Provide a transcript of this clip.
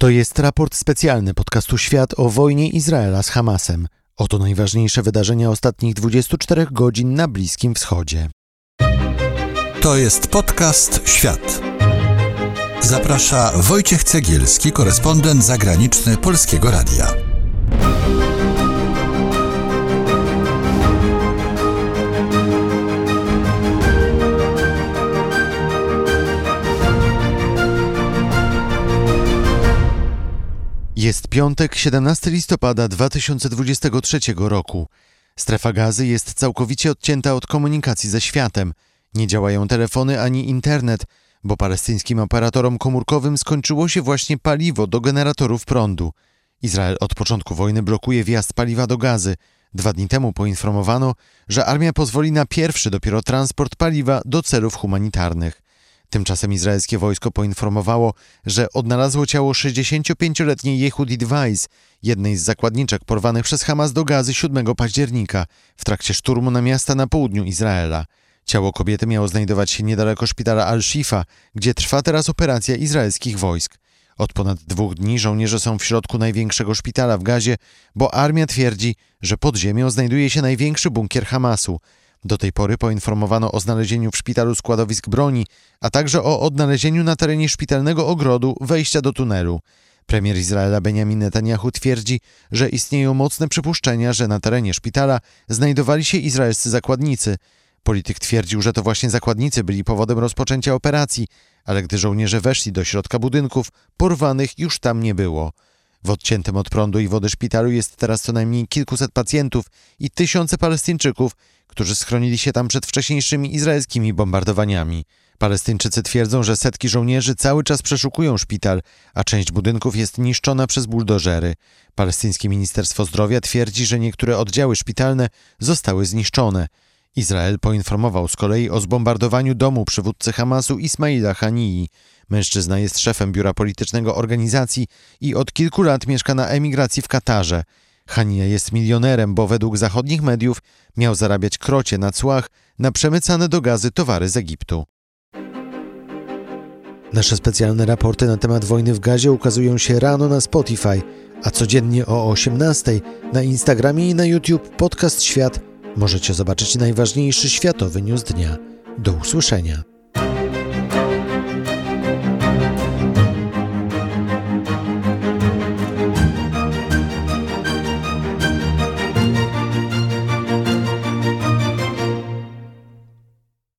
To jest raport specjalny podcastu Świat o wojnie Izraela z Hamasem. Oto najważniejsze wydarzenia ostatnich 24 godzin na Bliskim Wschodzie. To jest podcast Świat. Zaprasza Wojciech Cegielski, korespondent zagraniczny Polskiego Radia. Jest piątek, 17 listopada 2023 roku. Strefa gazy jest całkowicie odcięta od komunikacji ze światem. Nie działają telefony ani internet, bo palestyńskim operatorom komórkowym skończyło się właśnie paliwo do generatorów prądu. Izrael od początku wojny blokuje wjazd paliwa do gazy. Dwa dni temu poinformowano, że armia pozwoli na pierwszy dopiero transport paliwa do celów humanitarnych. Tymczasem izraelskie wojsko poinformowało, że odnalazło ciało 65-letniej Yehudit Weiss, jednej z zakładniczek porwanych przez Hamas do gazy 7 października w trakcie szturmu na miasta na południu Izraela. Ciało kobiety miało znajdować się niedaleko szpitala Al-Shifa, gdzie trwa teraz operacja izraelskich wojsk. Od ponad dwóch dni żołnierze są w środku największego szpitala w Gazie, bo armia twierdzi, że pod ziemią znajduje się największy bunkier Hamasu – do tej pory poinformowano o znalezieniu w szpitalu składowisk broni, a także o odnalezieniu na terenie szpitalnego ogrodu wejścia do tunelu. Premier Izraela Benjamin Netanyahu twierdzi, że istnieją mocne przypuszczenia, że na terenie szpitala znajdowali się izraelscy zakładnicy. Polityk twierdził, że to właśnie zakładnicy byli powodem rozpoczęcia operacji, ale gdy żołnierze weszli do środka budynków, porwanych już tam nie było. W odciętym od prądu i wody szpitalu jest teraz co najmniej kilkuset pacjentów i tysiące Palestyńczyków, którzy schronili się tam przed wcześniejszymi izraelskimi bombardowaniami. Palestyńczycy twierdzą, że setki żołnierzy cały czas przeszukują szpital, a część budynków jest niszczona przez buldożery. Palestyńskie Ministerstwo Zdrowia twierdzi, że niektóre oddziały szpitalne zostały zniszczone. Izrael poinformował z kolei o zbombardowaniu domu przywódcy Hamasu Ismaila Hanii. Mężczyzna jest szefem biura politycznego organizacji i od kilku lat mieszka na emigracji w Katarze. Hania jest milionerem, bo według zachodnich mediów miał zarabiać krocie na cłach na przemycane do gazy towary z Egiptu. Nasze specjalne raporty na temat wojny w gazie ukazują się rano na Spotify, a codziennie o 18 na Instagramie i na YouTube podcast Świat możecie zobaczyć najważniejszy światowy news dnia. Do usłyszenia.